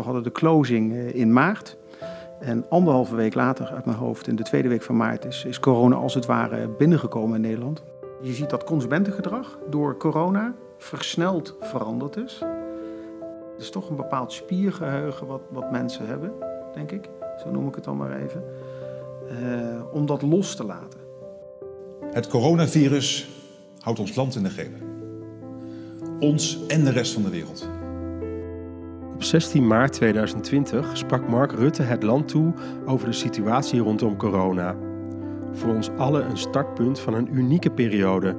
We hadden de closing in maart. En anderhalve week later, uit mijn hoofd, in de tweede week van maart, is, is corona als het ware binnengekomen in Nederland. Je ziet dat consumentengedrag door corona versneld veranderd is. Het is toch een bepaald spiergeheugen wat, wat mensen hebben, denk ik. Zo noem ik het dan maar even. Uh, om dat los te laten. Het coronavirus houdt ons land in de greep. Ons en de rest van de wereld. Op 16 maart 2020 sprak Mark Rutte het land toe over de situatie rondom corona. Voor ons allen een startpunt van een unieke periode.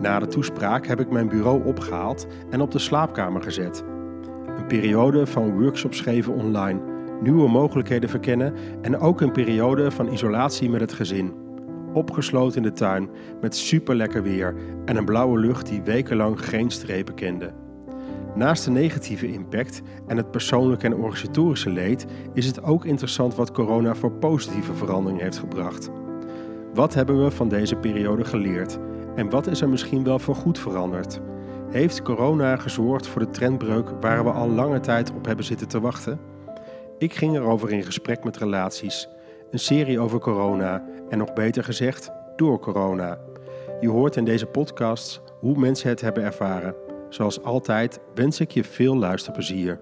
Na de toespraak heb ik mijn bureau opgehaald en op de slaapkamer gezet. Een periode van workshops geven online, nieuwe mogelijkheden verkennen en ook een periode van isolatie met het gezin. Opgesloten in de tuin met super lekker weer en een blauwe lucht die wekenlang geen strepen kende. Naast de negatieve impact en het persoonlijke en organisatorische leed is het ook interessant wat corona voor positieve verandering heeft gebracht. Wat hebben we van deze periode geleerd en wat is er misschien wel voor goed veranderd? Heeft corona gezorgd voor de trendbreuk waar we al lange tijd op hebben zitten te wachten? Ik ging erover in gesprek met relaties, een serie over corona en nog beter gezegd, door corona. Je hoort in deze podcasts hoe mensen het hebben ervaren. Zoals altijd wens ik je veel luisterplezier.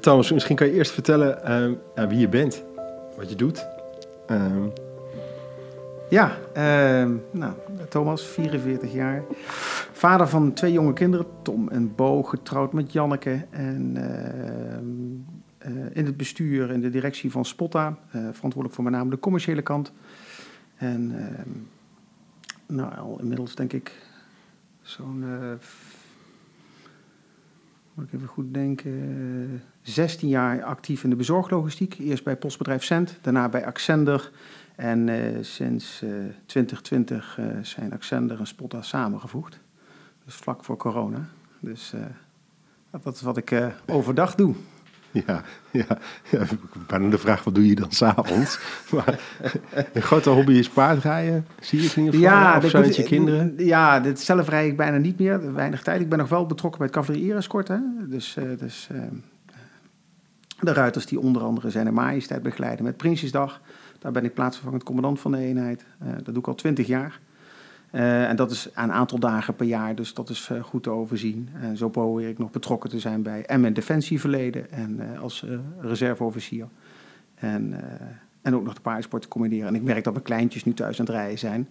Thomas, misschien kan je eerst vertellen uh, wie je bent, wat je doet. Uh. Ja, uh, nou, Thomas, 44 jaar. Vader van twee jonge kinderen, Tom en Bo, getrouwd met Janneke. En uh, in het bestuur, in de directie van Spotta, verantwoordelijk voor met name de commerciële kant. En ehm, nou, al inmiddels denk ik zo'n, moet ik even goed denken, 16 jaar actief in de bezorglogistiek. Eerst bij postbedrijf Cent, daarna bij Accender. En uh, sinds uh, 2020 uh, zijn Accender en Spotta samengevoegd. Dus vlak voor corona. Dus dat is wat ik overdag doe. Ja, ja, ja, bijna de vraag, wat doe je dan s'avonds? maar een grote hobby is paardrijden, zie je het in ieder geval? Ja, of zijn je kinderen? Ja, dit zelf rij ik bijna niet meer, weinig tijd. Ik ben nog wel betrokken bij het cavalerie. Hè? Dus, dus de ruiters die onder andere zijn majesteit begeleiden met Prinsjesdag... Daar ben ik plaatsvervangend commandant van de eenheid. Uh, dat doe ik al twintig jaar. Uh, en dat is een aantal dagen per jaar, dus dat is uh, goed te overzien. En zo probeer ik nog betrokken te zijn bij en Defensieverleden en als reserveofficier. En, en ook nog de paardensport te combineren. En ik merk dat mijn kleintjes nu thuis aan het rijden zijn.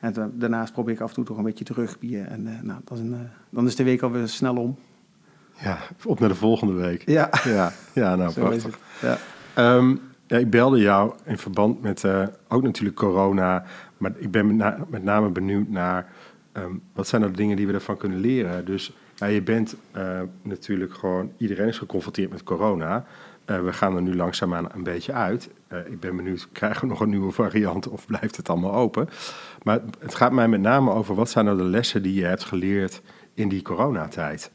En daarnaast probeer ik af en toe toch een beetje te rugbieren. En nou, dat is een, dan is de week alweer snel om. Ja, op naar de volgende week. Ja, ja, ja nou prachtig. Ja. Um, ja, ik belde jou in verband met uh, ook natuurlijk corona. Maar ik ben met, name benieuwd naar um, wat zijn er dingen die we ervan kunnen leren. Dus ja, je bent uh, natuurlijk gewoon, iedereen is geconfronteerd met corona. Uh, we gaan er nu langzaamaan een beetje uit. ik ben benieuwd, krijgen we nog een nieuwe variant of blijft het allemaal open? Maar het gaat mij met name over wat zijn nou de lessen die je hebt geleerd in die coronatijd?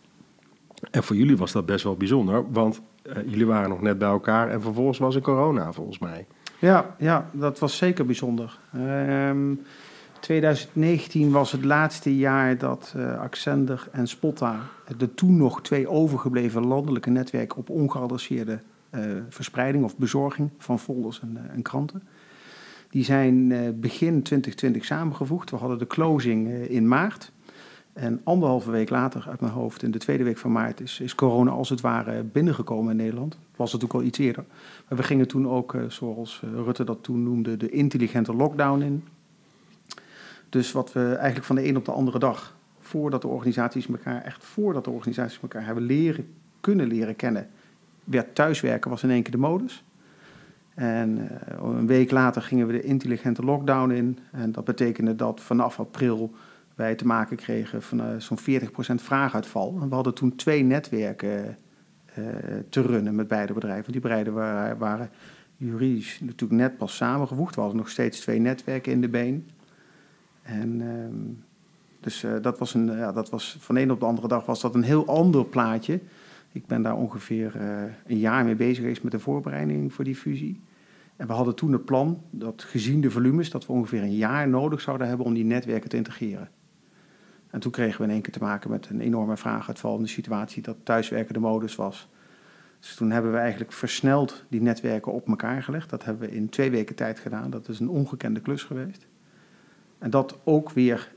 En voor jullie was dat best wel bijzonder, want jullie waren nog net bij elkaar en vervolgens was er corona volgens mij. Ja, ja dat was zeker bijzonder. Um, 2019 was het laatste jaar dat uh, en Spotta, de toen nog twee overgebleven landelijke netwerken op ongeadresseerde uh, verspreiding of bezorging van folders en, en kranten. Die zijn begin 2020 samengevoegd. We hadden de closing in maart. En anderhalve week later, uit mijn hoofd, in de tweede week van maart, is, is corona als het ware binnengekomen in Nederland. Het was natuurlijk al iets eerder. Maar we gingen toen ook, eh, zoals eh, Rutte dat toen noemde, de intelligente lockdown in. Dus wat we eigenlijk van de een op de andere dag, voordat de organisaties elkaar, echt voordat de organisaties elkaar hebben leren, kunnen leren kennen, werd thuiswerken was in één keer de modus. En uh, een week later gingen we de intelligente lockdown in. En dat betekende dat vanaf april wij te maken kregen van uh, zo'n 40% vraaguitval. En we hadden toen twee netwerken uh, te runnen met beide bedrijven. Die bedrijven waren, waren, juridisch natuurlijk net pas samengevoegd. We hadden nog steeds twee netwerken in de been. En uh, dus uh, dat was een, ja, dat was van de een op de andere dag was dat een heel ander plaatje. Ik ben daar ongeveer een jaar mee bezig geweest met de voorbereiding voor die fusie. En we hadden toen het plan dat gezien de volumes, dat we ongeveer een jaar nodig zouden hebben om die netwerken te integreren. En toen kregen we in één keer te maken met een enorme vraaguitval in de situatie dat thuiswerken de modus was. Dus toen hebben we eigenlijk versneld die netwerken op elkaar gelegd. Dat hebben we in twee weken tijd gedaan. Dat is een ongekende klus geweest. En dat ook weer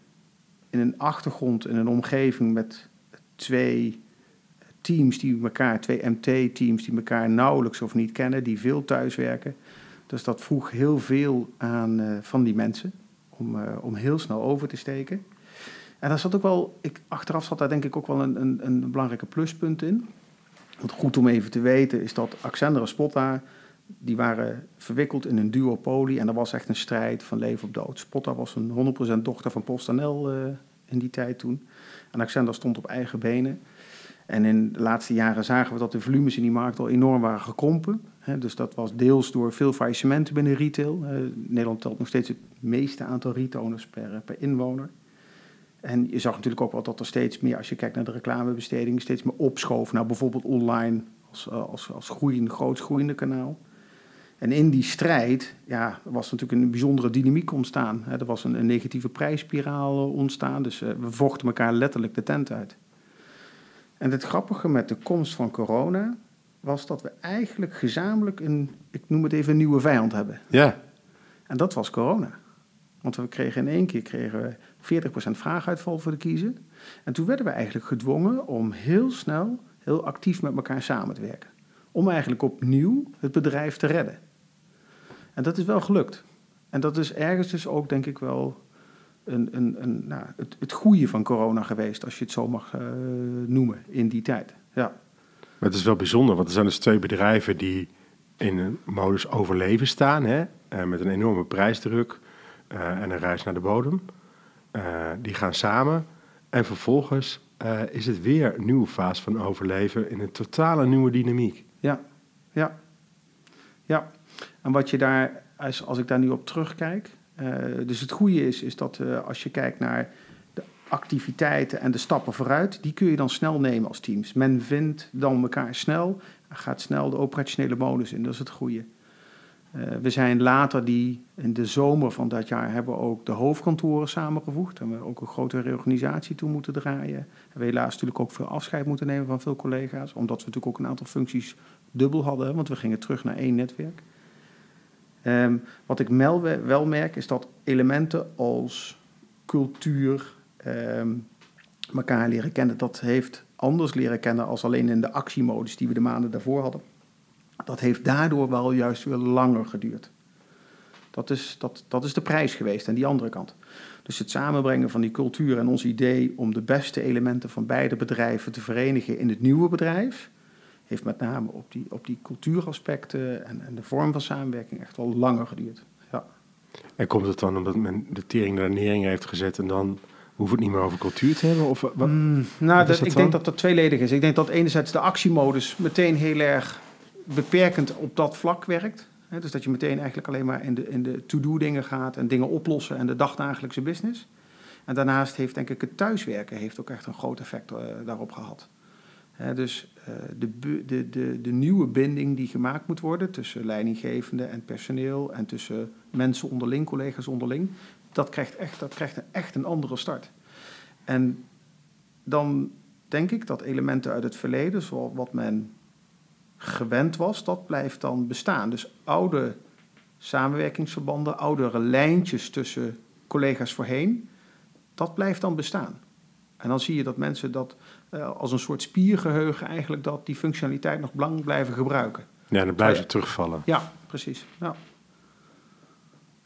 in een achtergrond, in een omgeving met twee teams die elkaar, twee MT-teams die elkaar nauwelijks of niet kennen, die veel thuiswerken. Dus dat vroeg heel veel aan uh, van die mensen om, uh, om heel snel over te steken. En daar zat ook wel, ik, achteraf zat daar denk ik ook wel een, een, een belangrijke pluspunt in. Want goed om even te weten is dat Accender en Spotta, die waren verwikkeld in een duopolie. En er was echt een strijd van leven op dood. Spotta was een 100% dochter van PostNL uh, in die tijd toen. En Accender stond op eigen benen. En in de laatste jaren zagen we dat de volumes in die markt al enorm waren gekrompen. dus dat was deels door veel faillissementen binnen retail. Nederland telt nog steeds het meeste aantal retailers per, per inwoner. En je zag natuurlijk ook wel dat er steeds meer, als je kijkt naar de reclamebesteding, steeds meer opschoof naar bijvoorbeeld online als, als, als groeiend, groot groeiende kanaal. En in die strijd ja, was natuurlijk een bijzondere dynamiek ontstaan. Er was een, een negatieve prijsspiraal ontstaan, dus we vochten elkaar letterlijk de tent uit. En het grappige met de komst van corona was dat we eigenlijk gezamenlijk een, ik noem het even, een nieuwe vijand hebben. Ja. En dat was corona. Want we kregen in één keer kregen we 40% vraaguitval voor de kiezer. En toen werden we eigenlijk gedwongen om heel snel, heel actief met elkaar samen te werken. Om eigenlijk opnieuw het bedrijf te redden. En dat is wel gelukt. En dat is ergens dus ook, denk ik wel, een, een, een, nou, het, het goede van corona geweest, als je het zo mag uh, noemen, in die tijd. Ja. Maar het is wel bijzonder, want er zijn dus twee bedrijven die in een modus overleven staan, hè? Uh, met een enorme prijsdruk uh, en een reis naar de bodem. Die gaan samen en vervolgens is het weer een nieuwe fase van overleven in een totale nieuwe dynamiek. Ja, ja, ja. En wat je daar, als, als ik daar nu op terugkijk, uh, dus het goede is, is dat als je kijkt naar de activiteiten en de stappen vooruit, die kun je dan snel nemen als teams. Men vindt dan elkaar snel, gaat snel de operationele modus in, dat is het goede. Uh, we zijn later die, in de zomer van dat jaar, hebben we ook de hoofdkantoren samengevoegd. En we ook een grote reorganisatie toe moeten draaien. En we helaas natuurlijk ook veel afscheid moeten nemen van veel collega's, omdat we natuurlijk ook een aantal functies dubbel hadden, want we gingen terug naar één netwerk. Um, wat ik wel, merk is dat elementen als cultuur, um, elkaar leren kennen, dat heeft anders leren kennen als alleen in de actiemodus die we de maanden daarvoor hadden. Dat heeft daardoor wel juist weer langer geduurd. Dat is, dat, dat is de prijs geweest aan die andere kant. Dus het samenbrengen van die cultuur en ons idee om de beste elementen van beide bedrijven te verenigen in het nieuwe bedrijf, heeft met name op die, op die cultuuraspecten en, en de vorm van samenwerking echt wel langer geduurd. Ja. En komt het dan omdat men de tering naar de nering heeft gezet en dan hoeft het niet meer over cultuur te hebben? Of wat, mm, nou, dat, ik denk dat dat tweeledig is. Ik denk dat enerzijds de actiemodus meteen heel erg beperkend op dat vlak werkt. He, dus dat je meteen eigenlijk alleen maar in de, in de to-do dingen gaat en dingen oplossen en de dagdagelijkse business. En daarnaast heeft denk ik het thuiswerken heeft ook echt een groot effect uh, daarop gehad. He, dus uh, de, de, de, de nieuwe binding die gemaakt moet worden tussen leidinggevende en personeel en tussen mensen onderling, collega's onderling, dat krijgt echt, dat krijgt een, echt een andere start. En dan denk ik dat elementen uit het verleden, zoals wat men gewend was, dat blijft dan bestaan. Dus oude samenwerkingsverbanden, oudere lijntjes tussen collega's voorheen, dat blijft dan bestaan. En dan zie je dat mensen dat uh, als een soort spiergeheugen eigenlijk dat die functionaliteit nog lang blijven gebruiken. Ja, dan blijven ze terugvallen. Ja, precies. Ja.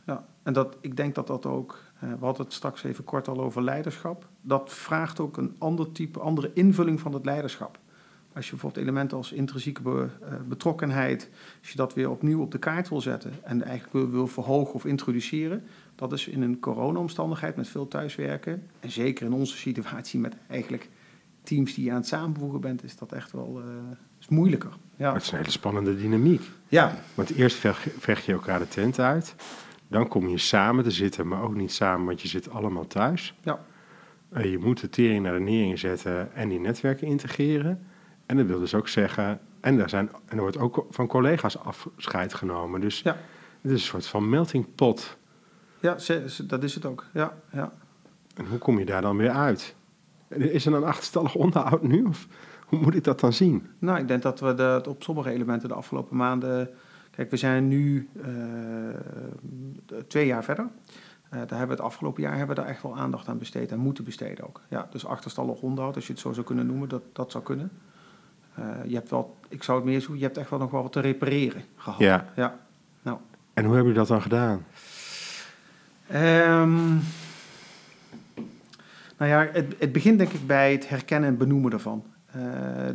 ja. En dat, ik denk dat dat ook, uh, we hadden het straks even kort al over leiderschap, dat vraagt ook een ander type, andere invulling van het leiderschap. Als je bijvoorbeeld elementen als intrinsieke be, uh, betrokkenheid, als je dat weer opnieuw op de kaart wil zetten en eigenlijk wil, wil verhogen of introduceren, dat is in een corona-omstandigheid met veel thuiswerken, en zeker in onze situatie met eigenlijk teams die je aan het samenvoegen bent, is dat echt wel uh, is moeilijker. Ja. Het is een hele spannende dynamiek. Ja. Want eerst vecht je elkaar de tent uit, dan kom je samen te zitten, maar ook niet samen, want je zit allemaal thuis. Ja. Uh, je moet de tering naar de nering zetten en die netwerken integreren. En dat wil dus ook zeggen, en er, zijn, en er wordt ook van collega's afscheid genomen. Dus ja. het is een soort van melting pot. Ja, dat is het ook. Ja, ja. En hoe kom je daar dan weer uit? Is er een achterstallig onderhoud nu? Of Hoe moet ik dat dan zien? Nou, ik denk dat we de, op sommige elementen de afgelopen maanden. Kijk, we zijn nu uh, twee jaar verder. Uh, daar hebben we het afgelopen jaar hebben we daar echt wel aandacht aan besteed en moeten besteden ook. Ja, dus achterstallig onderhoud, als je het zo zou kunnen noemen, dat, dat zou kunnen. Uh, je hebt wel, ik zou het meer zo, je hebt echt wel nog wel wat te repareren gehad. Ja. ja. Nou. En hoe hebben jullie dat dan gedaan? Um, nou ja, het, het, begint denk ik bij het herkennen en benoemen daarvan. Uh,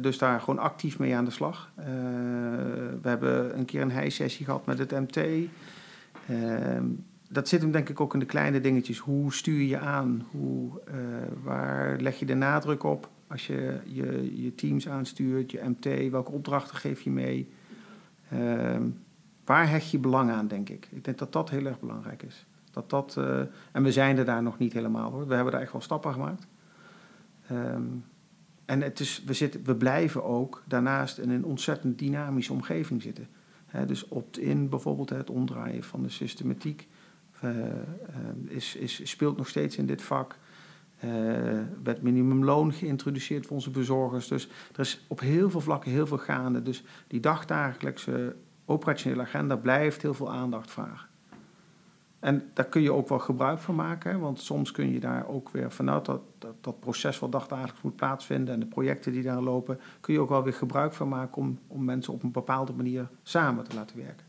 dus daar gewoon actief mee aan de slag. Uh, we hebben een keer een heissessie gehad met het MT. Uh, dat zit hem denk ik ook in de kleine dingetjes. Hoe stuur je aan? Hoe, waar leg je de nadruk op? Als je, je je teams aanstuurt, je MT, welke opdrachten geef je mee? Ehm, waar hecht je belang aan, denk ik? Ik denk dat dat heel erg belangrijk is. Dat dat, uh, en we zijn er daar nog niet helemaal hoor. We hebben daar echt wel stappen gemaakt. Um, en het is, we, zitten, we blijven ook daarnaast in een ontzettend dynamische omgeving zitten. Dus opt-in bijvoorbeeld, het omdraaien van de systematiek, uh, uh, is, is, speelt nog steeds in dit vak. Uh, werd minimumloon geïntroduceerd voor onze bezorgers. Dus er is op heel veel vlakken heel veel gaande. Dus die dagdagelijkse operationele agenda blijft heel veel aandacht vragen. En daar kun je ook wel gebruik van maken, want soms kun je daar ook weer vanuit dat, dat, dat, proces wat dagdagelijks moet plaatsvinden en de projecten die daar lopen, kun je ook wel weer gebruik van maken om, om mensen op een bepaalde manier samen te laten werken.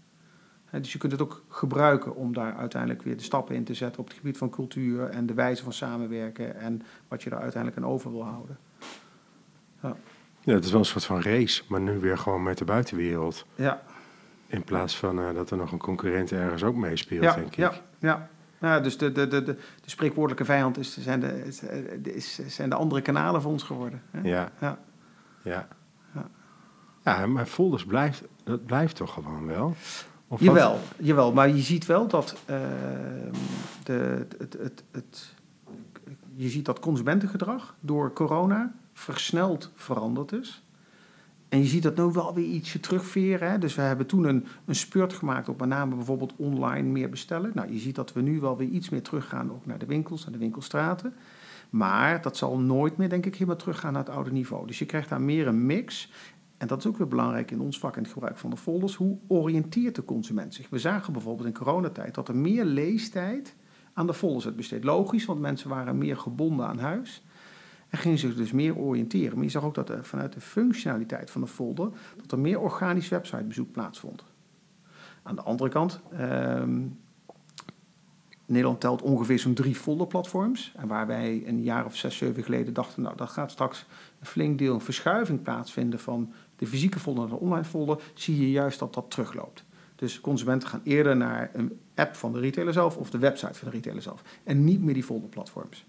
Dus je kunt het ook gebruiken om daar uiteindelijk weer de stappen in te zetten op het gebied van cultuur en de wijze van samenwerken en wat je daar uiteindelijk aan over wil houden. Ja. ja, het is wel een soort van race, maar nu weer gewoon met de buitenwereld. Ja, in plaats van uh, dat er nog een concurrent ergens ook meespeelt, ja, denk ik. Ja, ja. ja dus de, de, de, de, de spreekwoordelijke vijand is, zijn, de, is, zijn de andere kanalen voor ons geworden. Hè? Ja. Ja. ja. ja. Ja, maar folders blijft, dat blijft toch gewoon wel? Jawel, jawel, maar je ziet wel dat uh, de, het, het, het, je ziet dat consumentengedrag door corona versneld veranderd is. En je ziet dat nu wel weer ietsje terugveren. Hè? Dus we hebben toen een, een spurt gemaakt op met name bijvoorbeeld online meer bestellen. Nou, je ziet dat we nu wel weer iets meer teruggaan ook naar de winkels, naar de winkelstraten. Maar dat zal nooit meer, denk ik, helemaal teruggaan naar het oude niveau. Dus je krijgt daar meer een mix. En dat is ook weer belangrijk in ons vak in het gebruik van de folders. Hoe oriënteert de consument zich? We zagen bijvoorbeeld in coronatijd dat er meer leestijd aan de folders werd besteed. Logisch, want mensen waren meer gebonden aan huis. En gingen zich dus meer oriënteren. Maar je zag ook dat er vanuit de functionaliteit van de folder... dat er meer organisch websitebezoek plaatsvond. Aan de andere kant... Um, Nederland telt ongeveer zo'n drie folderplatforms. En waar wij een jaar of zes, zeven geleden dachten... nou, dat gaat straks een flink deel een verschuiving plaatsvinden... van de fysieke folder naar de online folder... zie je juist dat dat terugloopt. Dus consumenten gaan eerder naar een app van de retailer zelf... of de website van de retailer zelf. En niet meer die folderplatforms.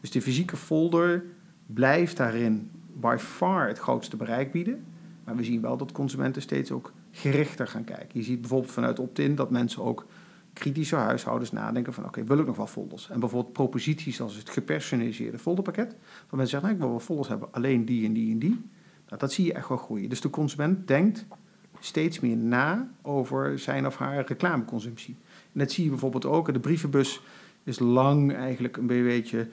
Dus de fysieke folder blijft daarin by far het grootste bereik bieden. Maar we zien wel dat consumenten steeds ook gerichter gaan kijken. Je ziet bijvoorbeeld vanuit opt-in dat mensen ook kritische huishoudens nadenken van... oké, wil ik nog wel folders? En bijvoorbeeld proposities als het gepersonaliseerde folderpakket... waar mensen zeggen, nou, ik wil wel folders hebben, alleen die en die en die. Nou, dat zie je echt wel groeien. Dus de consument denkt steeds meer na over zijn of haar reclameconsumptie. En dat zie je bijvoorbeeld ook. De brievenbus is lang eigenlijk een beetje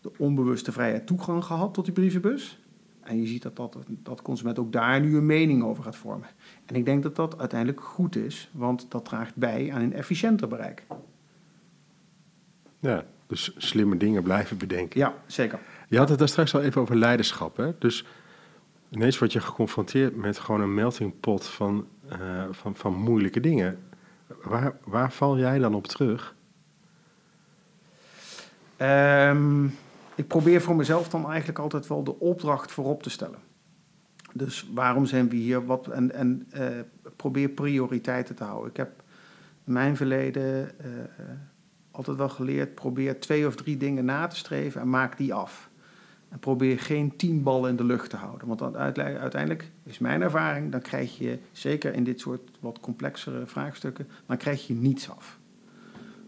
de onbewuste vrijheid toegang gehad tot die brievenbus. En je ziet dat, dat, dat consument ook daar nu een mening over gaat vormen. En ik denk dat dat uiteindelijk goed is, want dat draagt bij aan een efficiënter bereik. Ja, dus slimme dingen blijven bedenken. Ja, zeker. Je had het daar straks al even over leiderschap. Hè? Dus ineens word je geconfronteerd met gewoon een melting pot van, uh, van, van moeilijke dingen. Waar, waar val jij dan op terug? Um, ik probeer voor mezelf dan eigenlijk altijd wel de opdracht voorop te stellen. Dus waarom zijn we hier? Wat, en en uh, probeer prioriteiten te houden. Ik heb in mijn verleden uh, altijd wel geleerd: probeer twee of drie dingen na te streven en maak die af. En probeer geen tien ballen in de lucht te houden. Want uiteindelijk is mijn ervaring: dan krijg je, zeker in dit soort wat complexere vraagstukken, dan krijg je niets af.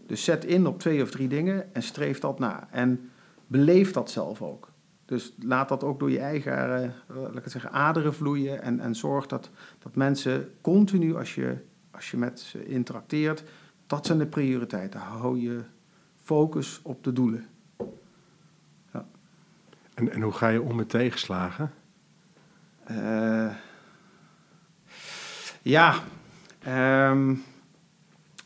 Dus zet in op twee of drie dingen en streef dat na. En beleef dat zelf ook. Dus laat dat ook door je eigen laat ik het zeggen, aderen vloeien. En, en zorg dat, dat mensen continu, als je, als je met ze interacteert, dat zijn de prioriteiten. Hou je focus op de doelen. En, en hoe ga je om met tegenslagen? Uh, ja, um,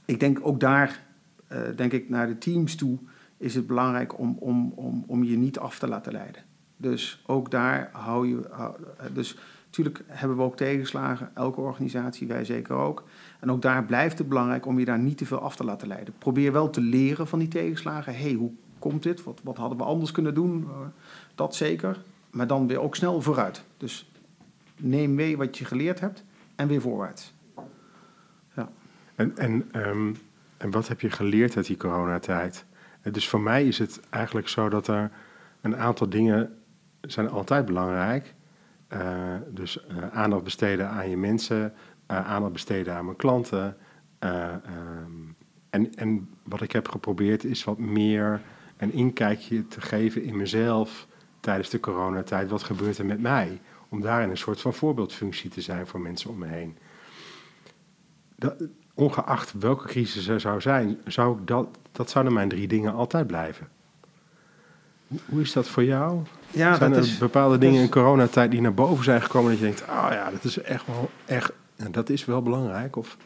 ik denk ook daar, uh, denk ik naar de teams toe, is het belangrijk om, om, om, om je niet af te laten leiden. Dus ook daar hou je. Hou, dus natuurlijk hebben we ook tegenslagen, elke organisatie, wij zeker ook. En ook daar blijft het belangrijk om je daar niet te veel af te laten leiden. Probeer wel te leren van die tegenslagen. Hey, hoe komt dit? Wat, wat hadden we anders kunnen doen? Dat zeker. Maar dan weer ook snel vooruit. Dus neem mee wat je geleerd hebt en weer voorwaarts. Ja. En, en, um, en wat heb je geleerd uit die coronatijd? Dus voor mij is het eigenlijk zo dat er een aantal dingen zijn altijd belangrijk. Uh, dus aandacht besteden aan je mensen, aandacht besteden aan mijn klanten. Um, en, en wat ik heb geprobeerd is wat meer een inkijkje te geven in mezelf tijdens de coronatijd. Wat gebeurt er met mij? Om daarin een soort van voorbeeldfunctie te zijn voor mensen om me heen. Dat, ongeacht welke crisis er zou zijn, zou dat, dat zouden mijn drie dingen altijd blijven. Hoe is dat voor jou? Ja, zijn er is, bepaalde dingen in coronatijd die naar boven zijn gekomen dat je denkt, ah oh ja, dat is echt wel echt, dat is wel belangrijk? Of?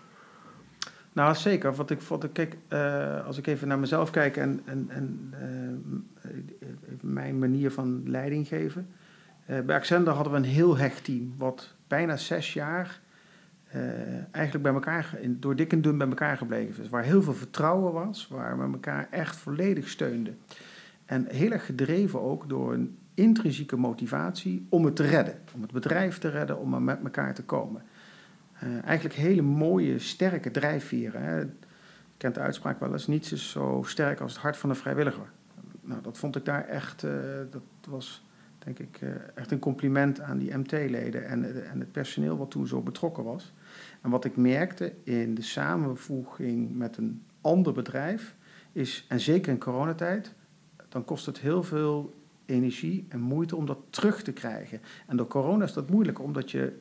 Nou, zeker. Wat ik, ik kijk, uh, als ik even naar mezelf kijk en, en, en uh, mijn manier van leiding geven. Uh, bij Accender hadden we een heel hecht team, wat bijna zes jaar eigenlijk bij elkaar, door dik en dun bij elkaar gebleven is. Waar heel veel vertrouwen was, waar we elkaar echt volledig steunden. En heel erg gedreven ook door een intrinsieke motivatie om het te redden. Om het bedrijf te redden, om er met elkaar te komen. Uh, eigenlijk hele mooie, sterke drijfveren. Hè. Je kent de uitspraak wel eens, niets is zo sterk als het hart van een vrijwilliger. Nou, dat vond ik daar echt, uh, dat was denk ik uh, echt een compliment aan die MT-leden en, en het personeel wat toen zo betrokken was. En wat ik merkte in de samenvoeging met een ander bedrijf is, en zeker in coronatijd, dan kost het heel veel energie en moeite om dat terug te krijgen. En door corona is dat moeilijk, omdat je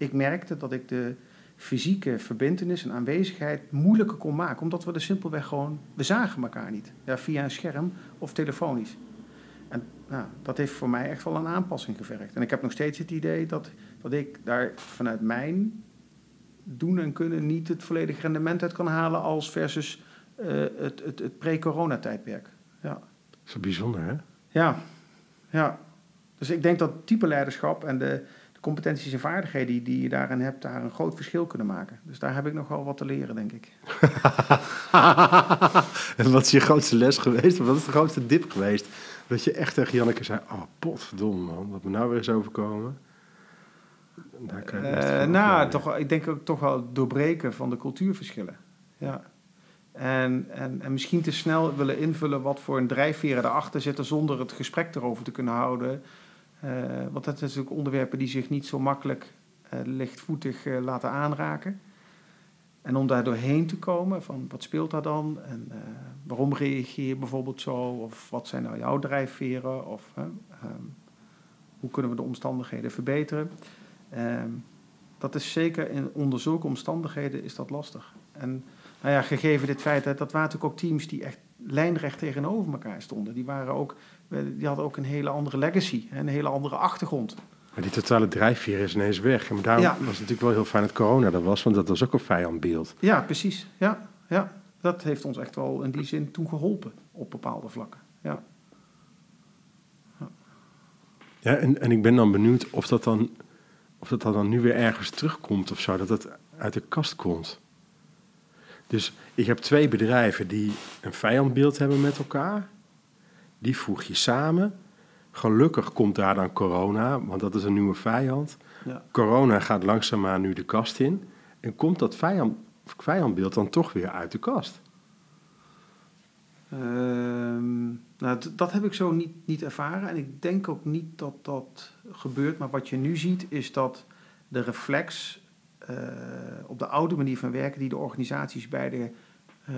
ik merkte dat ik de fysieke verbindenis en aanwezigheid moeilijker kon maken. Omdat we er simpelweg gewoon, we zagen elkaar niet. Ja, via een scherm of telefonisch. En nou, dat heeft voor mij echt wel een aanpassing gevergd. En ik heb nog steeds het idee dat, dat ik daar vanuit mijn doen en kunnen niet het volledige rendement uit kan halen als versus uh, het, het, het pre-corona-tijdperk. Ja. Dat is bijzonder, hè? Ja, ja. Dus ik denk dat type leiderschap en de, competenties en vaardigheden die, je daarin hebt, daar een groot verschil kunnen maken. Dus daar heb ik nog wel wat te leren, denk ik. en wat is je grootste les geweest? Wat is de grootste dip geweest? Dat je echt tegen Janneke zei, oh potverdomme man, wat me nou weer eens overkomen. Uh, nou, toch, ik denk ook toch wel doorbreken van de cultuurverschillen. Ja. En, en, en misschien te snel willen invullen wat voor een drijfveren erachter zitten zonder het gesprek erover te kunnen houden. Uh, want dat zijn natuurlijk onderwerpen die zich niet zo makkelijk uh, lichtvoetig uh, laten aanraken. En om daar doorheen te komen, van wat speelt daar dan? En waarom reageer je bijvoorbeeld zo? Of wat zijn nou jouw drijfveren? Of um, hoe kunnen we de omstandigheden verbeteren? Um, dat is zeker in onder zulke omstandigheden is dat lastig. En nou ja, gegeven dit feit, dat waren natuurlijk ook teams die echt lijnrecht tegenover elkaar stonden. Die, waren ook, die hadden ook een hele andere legacy, een hele andere achtergrond. Maar die totale drijfveer is ineens weg. Maar daarom was het natuurlijk wel heel fijn dat corona er was, want dat was ook een vijandbeeld. Ja, precies. Ja, ja. Dat heeft ons echt wel in die zin toen geholpen op bepaalde vlakken. Ja. Ja, ja en, en ik ben dan benieuwd of dat dan, of dat dan nu weer ergens terugkomt of zo, dat het uit de kast komt. Dus ik heb twee bedrijven die een vijandbeeld hebben met elkaar. Die voeg je samen. Gelukkig komt daar dan corona, want dat is een nieuwe vijand. Ja. Corona gaat langzaamaan nu de kast in. En komt dat vijand, vijandbeeld dan toch weer uit de kast? Ehm, nou, dat heb ik zo niet, niet ervaren. En ik denk ook niet dat dat gebeurt. Maar wat je nu ziet, is dat de reflex uh, op de oude manier van werken die de organisaties beide uh,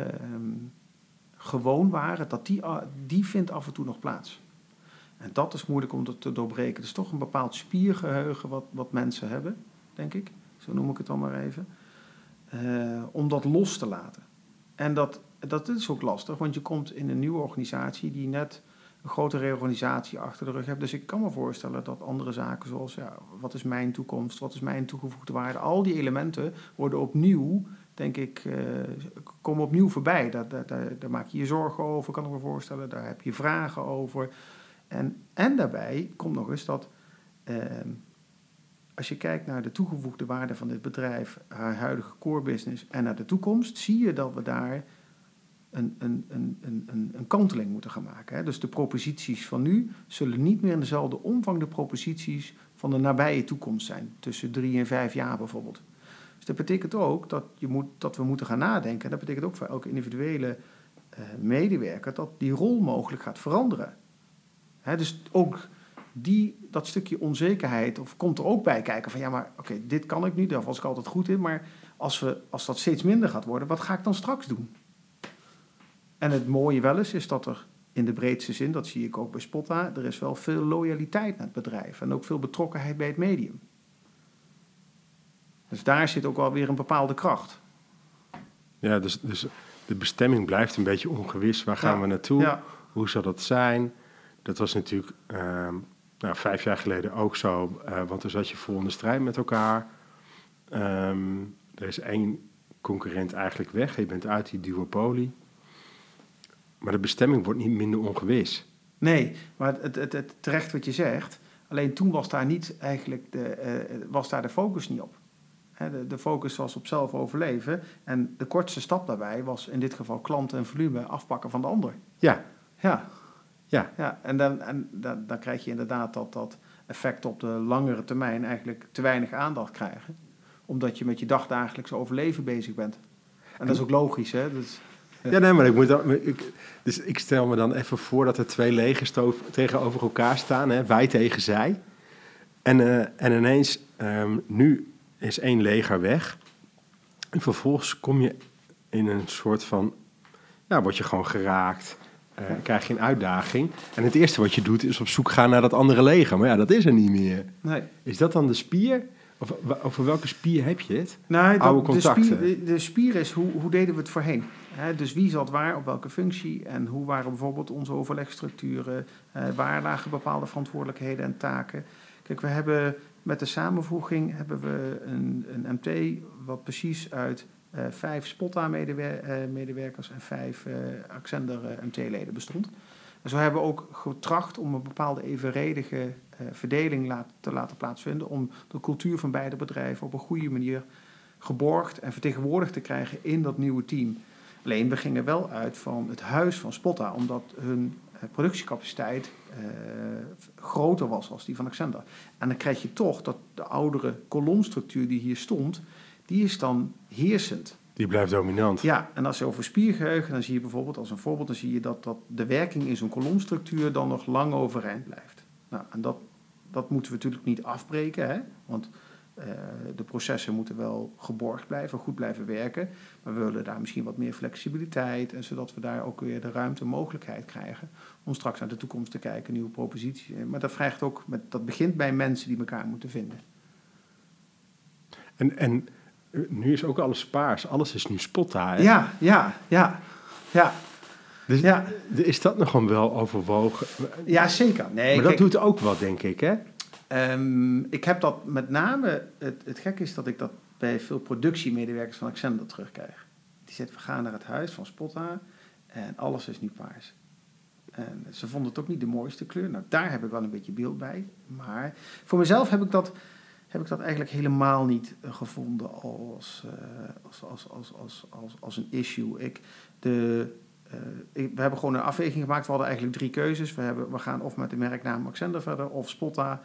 gewoon waren, dat die, die vindt af en toe nog plaats. En dat is moeilijk om dat te doorbreken. Het is toch een bepaald spiergeheugen wat, wat mensen hebben, denk ik. Zo noem ik het dan maar even. Uh, om dat los te laten. En dat, dat is ook lastig, want je komt in een nieuwe organisatie die net een grote reorganisatie achter de rug hebt. Dus ik kan me voorstellen dat andere zaken zoals ja, wat is mijn toekomst, wat is mijn toegevoegde waarde, al die elementen worden opnieuw, denk ik, uh, komen opnieuw voorbij. Daar, maak je je zorgen over, kan ik me voorstellen. Daar heb je vragen over. En, en daarbij komt nog eens dat ehm, als je kijkt naar de toegevoegde waarde van dit bedrijf, haar huidige core business en naar de toekomst, zie je dat we daar een, een, een, een, een kanteling moeten gaan maken. Dus de proposities van nu zullen niet meer in dezelfde omvang de proposities van de nabije toekomst zijn, tussen drie en vijf jaar bijvoorbeeld. Dus dat betekent ook dat, je moet, dat we moeten gaan nadenken. Dat betekent ook voor elke individuele uh, medewerker dat die rol mogelijk gaat veranderen. Hè, dus ook die, dat stukje onzekerheid of komt er ook bij kijken van ja, maar oké, dit kan ik nu, daar was ik altijd goed in, maar als, we, als dat steeds minder gaat worden, wat ga ik dan straks doen? En het mooie wel is, is dat er in de breedste zin, dat zie ik ook bij Spotta, er is wel veel loyaliteit naar het bedrijf en ook veel betrokkenheid bij het medium. Dus daar zit ook wel weer een bepaalde kracht. Ja, dus, dus de bestemming blijft een beetje ongewis. Waar gaan we naartoe? Hoe zal dat zijn? Dat was natuurlijk ehm, nou, vijf jaar geleden ook zo, uh, want toen zat je vol in de strijd met elkaar. Um, er is één concurrent eigenlijk weg, je bent uit die duopolie. Maar de bestemming wordt niet minder ongewis. Nee, maar het, het, het, terecht wat je zegt. Alleen toen was daar niet eigenlijk de, uh, was daar de focus niet op. de, focus was op zelf overleven. En de kortste stap daarbij was in dit geval klanten en volume afpakken van de ander. Ja. Ja. Ja. ja en dan, en dan, dan krijg je inderdaad dat, dat effect op de langere termijn eigenlijk te weinig aandacht krijgen. Omdat je met je dagdagelijks overleven bezig bent. En dat is ook logisch, hè? Dus, ja, nee, maar ik moet dan, ik, dus ik stel me dan even voor dat er twee legers tegenover elkaar staan, hè, wij tegen zij. En, uh, en ineens, um, nu is één leger weg. En vervolgens kom je in een soort van, ja, word je gewoon geraakt. Uh, krijg je een uitdaging. En het eerste wat je doet is op zoek gaan naar dat andere leger. Maar ja, dat is er niet meer. Nee. Is dat dan de spier? Of over welke spier heb je het? Nou, Oude contacten. De spier, de, spier is hoe, hoe deden we het voorheen? dus wie zat waar, op welke functie en hoe waren bijvoorbeeld onze overlegstructuren? Uh, waar lagen bepaalde verantwoordelijkheden en taken? Kijk, we hebben met de samenvoeging hebben we een, een MT wat precies uit uh, vijf Spotta-medewerkers en vijf uh, Accender-MT-leden bestond. En zo hebben we ook getracht om een bepaalde evenredige verdeling te laten plaatsvinden, om de cultuur van beide bedrijven op een goede manier geborgd en vertegenwoordigd te krijgen in dat nieuwe team. Alleen we gingen wel uit van het huis van Spotta, omdat hun productiecapaciteit groter was als die van Accender. En dan krijg je toch dat de oudere kolomstructuur die hier stond, die is dan heersend. Die blijft dominant. Ja, en als je over spiergeheugen, dan zie je bijvoorbeeld als een voorbeeld, dan zie je dat, dat de werking in zo'n kolomstructuur dan nog lang overeind blijft. Nou, en dat, dat moeten we natuurlijk niet afbreken, hè? want uh, de processen moeten wel geborgd blijven, goed blijven werken. Maar we willen daar misschien wat meer flexibiliteit. En zodat we daar ook weer de ruimte en mogelijkheid krijgen om straks naar de toekomst te kijken, nieuwe proposities. Maar dat vraagt ook, met, dat begint bij mensen die elkaar moeten vinden. En, en nu is ook alles paars, alles is nu spotta. Hè? Ja, ja, ja, ja. Dus ja. is dat nog wel overwogen? Ja, zeker. Nee, maar dat doet ook wat, denk ik, hè? Um, ik heb dat met name, het, het gekke is dat ik dat bij veel productiemedewerkers van Accender terugkrijg. Die zeggen, we gaan naar het huis van Spotta en alles is nu paars. En ze vonden het ook niet de mooiste kleur. Nou, daar heb ik wel een beetje beeld bij. Maar voor mezelf heb ik dat, heb ik dat eigenlijk helemaal niet gevonden als, uh, als, als, als, als, als, als een issue. Ik, de, ik, we hebben gewoon een afweging gemaakt. We hadden eigenlijk drie keuzes. We, hebben, we gaan of met de merknaam Accender verder, of Spotta,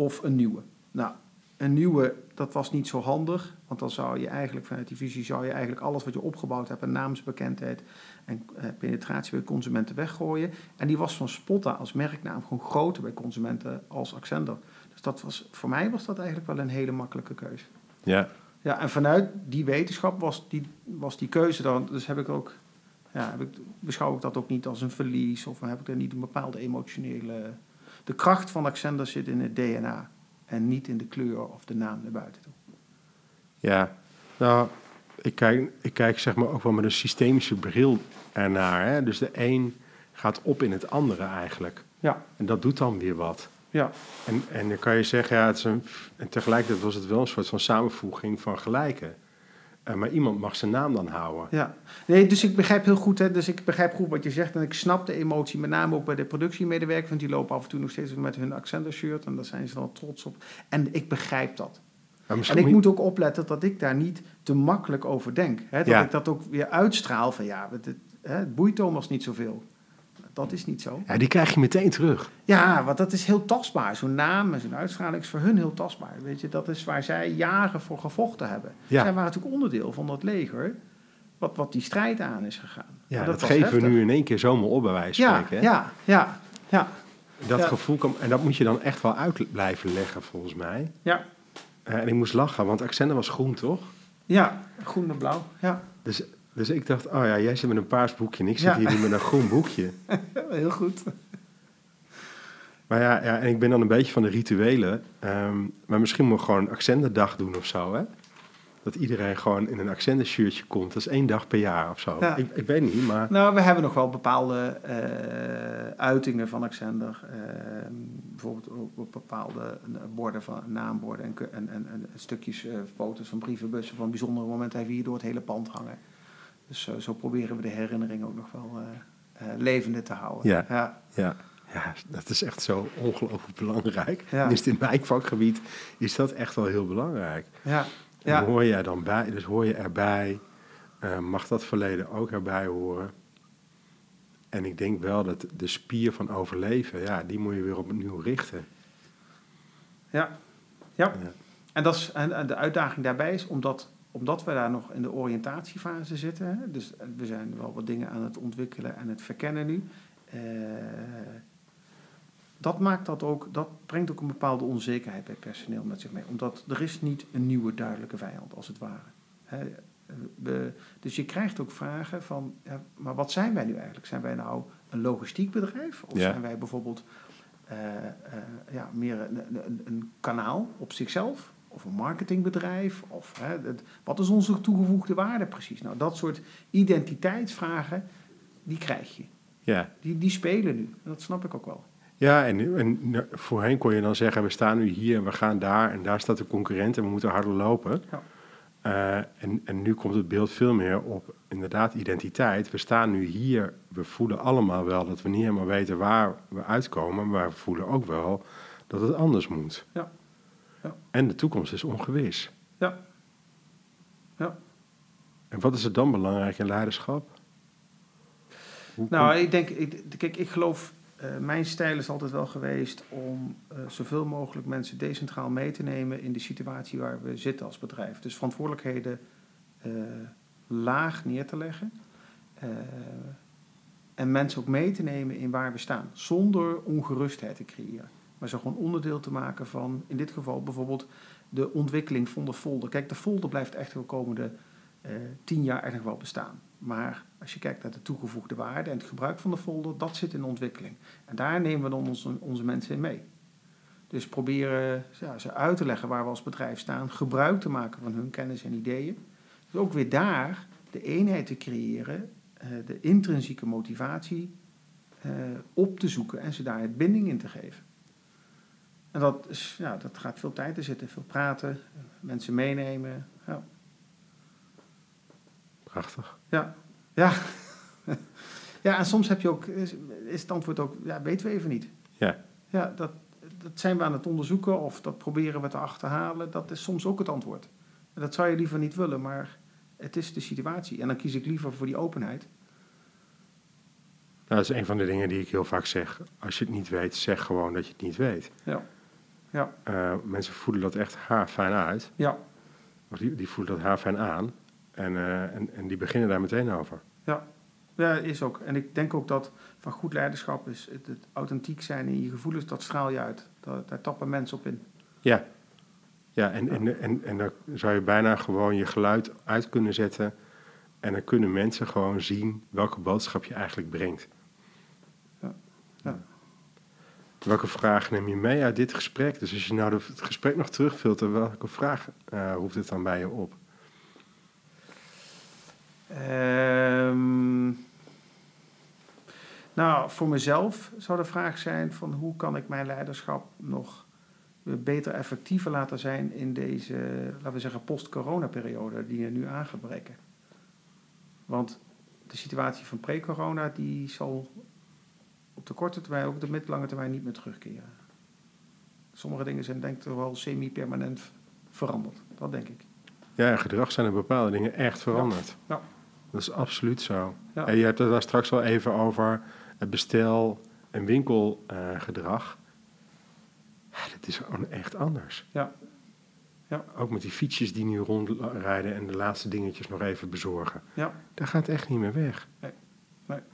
of een nieuwe. Nou, een nieuwe, dat was niet zo handig, want dan zou je eigenlijk vanuit die visie zou je eigenlijk alles wat je opgebouwd hebt, en naamsbekendheid en eh, penetratie bij consumenten weggooien. En die was van Spotta als merknaam gewoon groter bij consumenten als Accender. Dus dat was, voor mij was dat eigenlijk wel een hele makkelijke keuze. Ja. Ja, en vanuit die wetenschap was die, was die keuze dan, dus heb ik ook, ja, heb ik, beschouw ik dat ook niet als een verlies of heb ik er niet een bepaalde emotionele de kracht van Accender zit in het DNA en niet in de kleur of de naam naar buiten toe. Ja, nou, ik kijk, ik kijk zeg maar ook wel met een systemische bril ernaar. Hè? Dus de een gaat op in het andere eigenlijk. Ja, En dat doet dan weer wat. ja, En, en dan kan je zeggen, ja, het is een, en tegelijkertijd was het wel een soort van samenvoeging van gelijken. Eh, maar iemand mag zijn naam dan houden. ja. Nee, dus ik begrijp heel goed, hè, dus ik begrijp goed wat je zegt. En ik snap de emotie, met name ook bij de productiemedewerkers. Want die lopen af en toe nog steeds met hun Accender shirt. En daar zijn ze dan trots op. En ik begrijp dat. En ik moet ook opletten dat ik daar niet te makkelijk over denk. Hè? Dat Ja. ik dat ook weer uitstraal van ja, het, het, het boeit Thomas niet zoveel. Dat is niet zo. ja, die krijg je meteen terug. Ja, want dat is heel tastbaar. Zo'n naam en zo'n uitstraling is voor hun heel tastbaar. Weet je, dat is waar zij jaren voor gevochten hebben. Ja. Zij waren natuurlijk onderdeel van dat leger, wat, wat die strijd aan is gegaan. Ja, dat, geven heftig. we nu in één keer zomaar op bij wijze van Ja, spreken. hè? ja, ja, ja, Dat Ja. gevoel kan, en dat moet je dan echt wel uit blijven leggen, volgens mij. ja, Eh, en ik moest lachen, want Accender was groen, toch? ja. Groen en blauw. Ja, Dus, dus ik dacht, oh ja, jij zit met een paars boekje en ik zit Ja. hier met een groen boekje. heel goed. Maar ja, ja, en ik ben dan een beetje van de rituelen. ehm, maar misschien moet ik gewoon een Accenderdag doen of zo, hè? Dat iedereen gewoon in een Accender shirtje komt. Dat is één dag per jaar of zo. Ja. Ik, ik weet niet, maar... Nou, we hebben nog wel bepaalde eh, uitingen van Accender. Eh, bijvoorbeeld op, op bepaalde borden van naamborden en, en, en, en stukjes eh, foto's van brievenbussen van bijzondere momenten hebben we hier door het hele pand hangen. Dus zo, zo proberen we de herinnering ook nog wel eh, eh, levende te houden. Ja. ja. Ja, ja, dat is echt zo ongelooflijk belangrijk. Ja. Dus in mijn vakgebied is dat echt wel heel belangrijk. ja. En ja. hoor je er dan bij, dus hoor je erbij, eh, mag dat verleden ook erbij horen. En ik denk wel dat de spier van overleven, ja, die moet je weer opnieuw richten. Ja. ja. Ja. En, dat is, en, en de uitdaging daarbij is omdat, omdat we daar nog in de oriëntatiefase zitten. Dus we zijn wel wat dingen aan het ontwikkelen en het verkennen nu. eh, dat maakt dat ook, dat brengt ook een bepaalde onzekerheid bij personeel met zich mee. Omdat er is niet een nieuwe duidelijke vijand, als het ware. We, dus je krijgt ook vragen van, ja, maar wat zijn wij nu eigenlijk? Zijn wij nou een logistiek bedrijf? Of Ja. zijn wij bijvoorbeeld eh, eh, ja, meer een, een, een kanaal op zichzelf? Of een marketingbedrijf? Of, hè, het- wat is onze toegevoegde waarde precies? Nou, dat soort identiteitsvragen, die krijg je. Ja, Die, die spelen nu. Dat snap ik ook wel. ja en, en voorheen kon je dan zeggen, we staan nu hier en we gaan daar en daar staat de concurrent en we moeten harder lopen. Ja. Eh, en, en nu komt het beeld veel meer op inderdaad identiteit. We staan nu hier, we voelen allemaal wel dat we niet helemaal weten waar we uitkomen, maar we voelen ook wel dat het anders moet. Ja. Ja. En de toekomst is ongewis. Ja. Ja. En wat is er dan belangrijk in leiderschap? Hoe Nou, ik denk, ik, kijk, ik geloof, eh, mijn stijl is altijd wel geweest om eh, zoveel mogelijk mensen decentraal mee te nemen in de situatie waar we zitten als bedrijf. Dus verantwoordelijkheden eh, laag neer te leggen. en mensen ook mee te nemen in waar we staan, zonder ongerustheid te creëren. Maar ze gewoon onderdeel te maken van, in dit geval bijvoorbeeld, de ontwikkeling van de folder. Kijk, de folder blijft echt de komende eh, tien jaar eigenlijk wel bestaan. Maar als je kijkt naar de toegevoegde waarde en het gebruik van de folder, dat zit in ontwikkeling. En daar nemen we dan onze, onze mensen in mee. Dus proberen ja, ze uit te leggen waar we als bedrijf staan, gebruik te maken van hun kennis en ideeën. Dus ook weer daar de eenheid te creëren, eh, de intrinsieke motivatie eh, op te zoeken en ze daar het binding in te geven. En dat, is, ja, dat gaat veel tijd in zitten, veel praten, mensen meenemen. Ja. Prachtig. Ja, ja. ja, en soms heb je ook, is, is het antwoord ook, ja, weten we even niet. Ja. Ja, dat, dat zijn we aan het onderzoeken of dat proberen we te achterhalen. Dat is soms ook het antwoord. En dat zou je liever niet willen, maar het is de situatie. En dan kies ik liever voor die openheid. Nou, dat is een van de dingen die ik heel vaak zeg. Als je het niet weet, zeg gewoon dat je het niet weet. Ja, ja, Eh, mensen voelen dat echt haarfijn uit. ja, Of die, die voelen dat haarfijn aan. En, eh, en, en die beginnen daar meteen over. ja. Ja, is ook. En ik denk ook dat van goed leiderschap is het, het authentiek zijn in je gevoelens, dat straal je uit. Dat, daar tappen mensen op in. Ja. Ja, en, en, en, en dan zou je bijna gewoon je geluid uit kunnen zetten. En dan kunnen mensen gewoon zien welke boodschap je eigenlijk brengt. Ja. Ja. Welke vraag neem je mee uit dit gesprek? Dus als je nou het gesprek nog terugfiltert, welke vraag eh, roept het dan bij je op? Ehm, Nou, voor mezelf zou de vraag zijn van hoe kan ik mijn leiderschap nog beter effectiever laten zijn in deze, laten we zeggen, post-corona-periode die er nu aangebreken. Want de situatie van pre-corona die zal op de korte termijn, ook op de middellange termijn niet meer terugkeren. Sommige dingen zijn denk ik wel semi-permanent veranderd. Dat denk ik. Ja, gedrag zijn er bepaalde dingen echt veranderd. Ja. Dat is absoluut zo. Ja. En je hebt het daar straks al even over het bestel- en winkelgedrag. ja, dat is gewoon echt anders. Ja. Ja. Ook met die fietsjes die nu rondrijden en de laatste dingetjes nog even bezorgen. Ja. Dat gaat echt niet meer weg. Nee.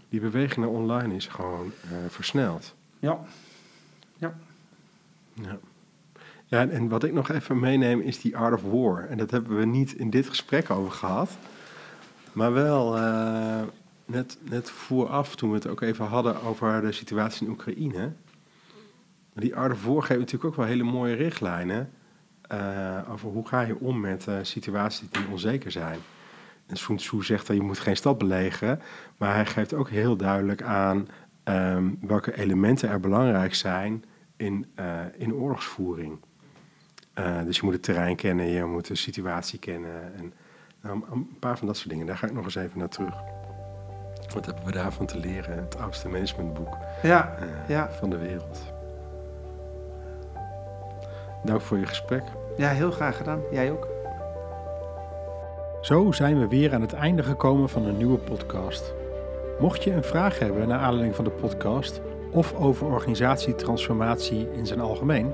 Die beweging naar online is gewoon eh, versneld. Ja. Ja. ja, en- en wat ik nog even meeneem is die Art of War. En dat hebben we niet in dit gesprek over gehad. Maar wel eh, net, net vooraf, toen we het ook even hadden over de situatie in Oekraïne. Maar Die Art of War geeft natuurlijk ook wel hele mooie richtlijnen. eh, over hoe ga je om met situaties die onzeker zijn. En Sun Tzu zegt dat je moet geen stad belegeren. Maar hij geeft ook heel duidelijk aan ehm, welke elementen er belangrijk zijn in, eh, in oorlogsvoering. Eh, dus je moet het terrein kennen, je moet de situatie kennen. En nou, een paar van dat soort dingen. Daar ga ik nog eens even naar terug. Wat hebben we daarvan te leren? Het oudste managementboek Ja. eh, Ja. van de wereld. Dank voor je gesprek. ja, heel graag gedaan. Jij ook. Zo zijn we weer aan het einde gekomen van een nieuwe podcast. Mocht je een vraag hebben naar aanleiding van de podcast of over organisatietransformatie in zijn algemeen,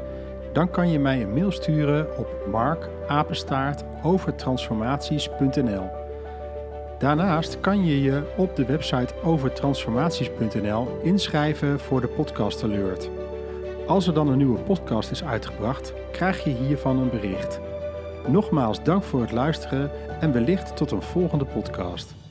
dan kan je mij een mail sturen op markapenstaartovertransformaties.nl. Daarnaast kan je je op de website overtransformaties.nl inschrijven voor de podcast alert. Als er dan een nieuwe podcast is uitgebracht, krijg je hiervan een bericht. Nogmaals dank voor het luisteren en wellicht tot een volgende podcast.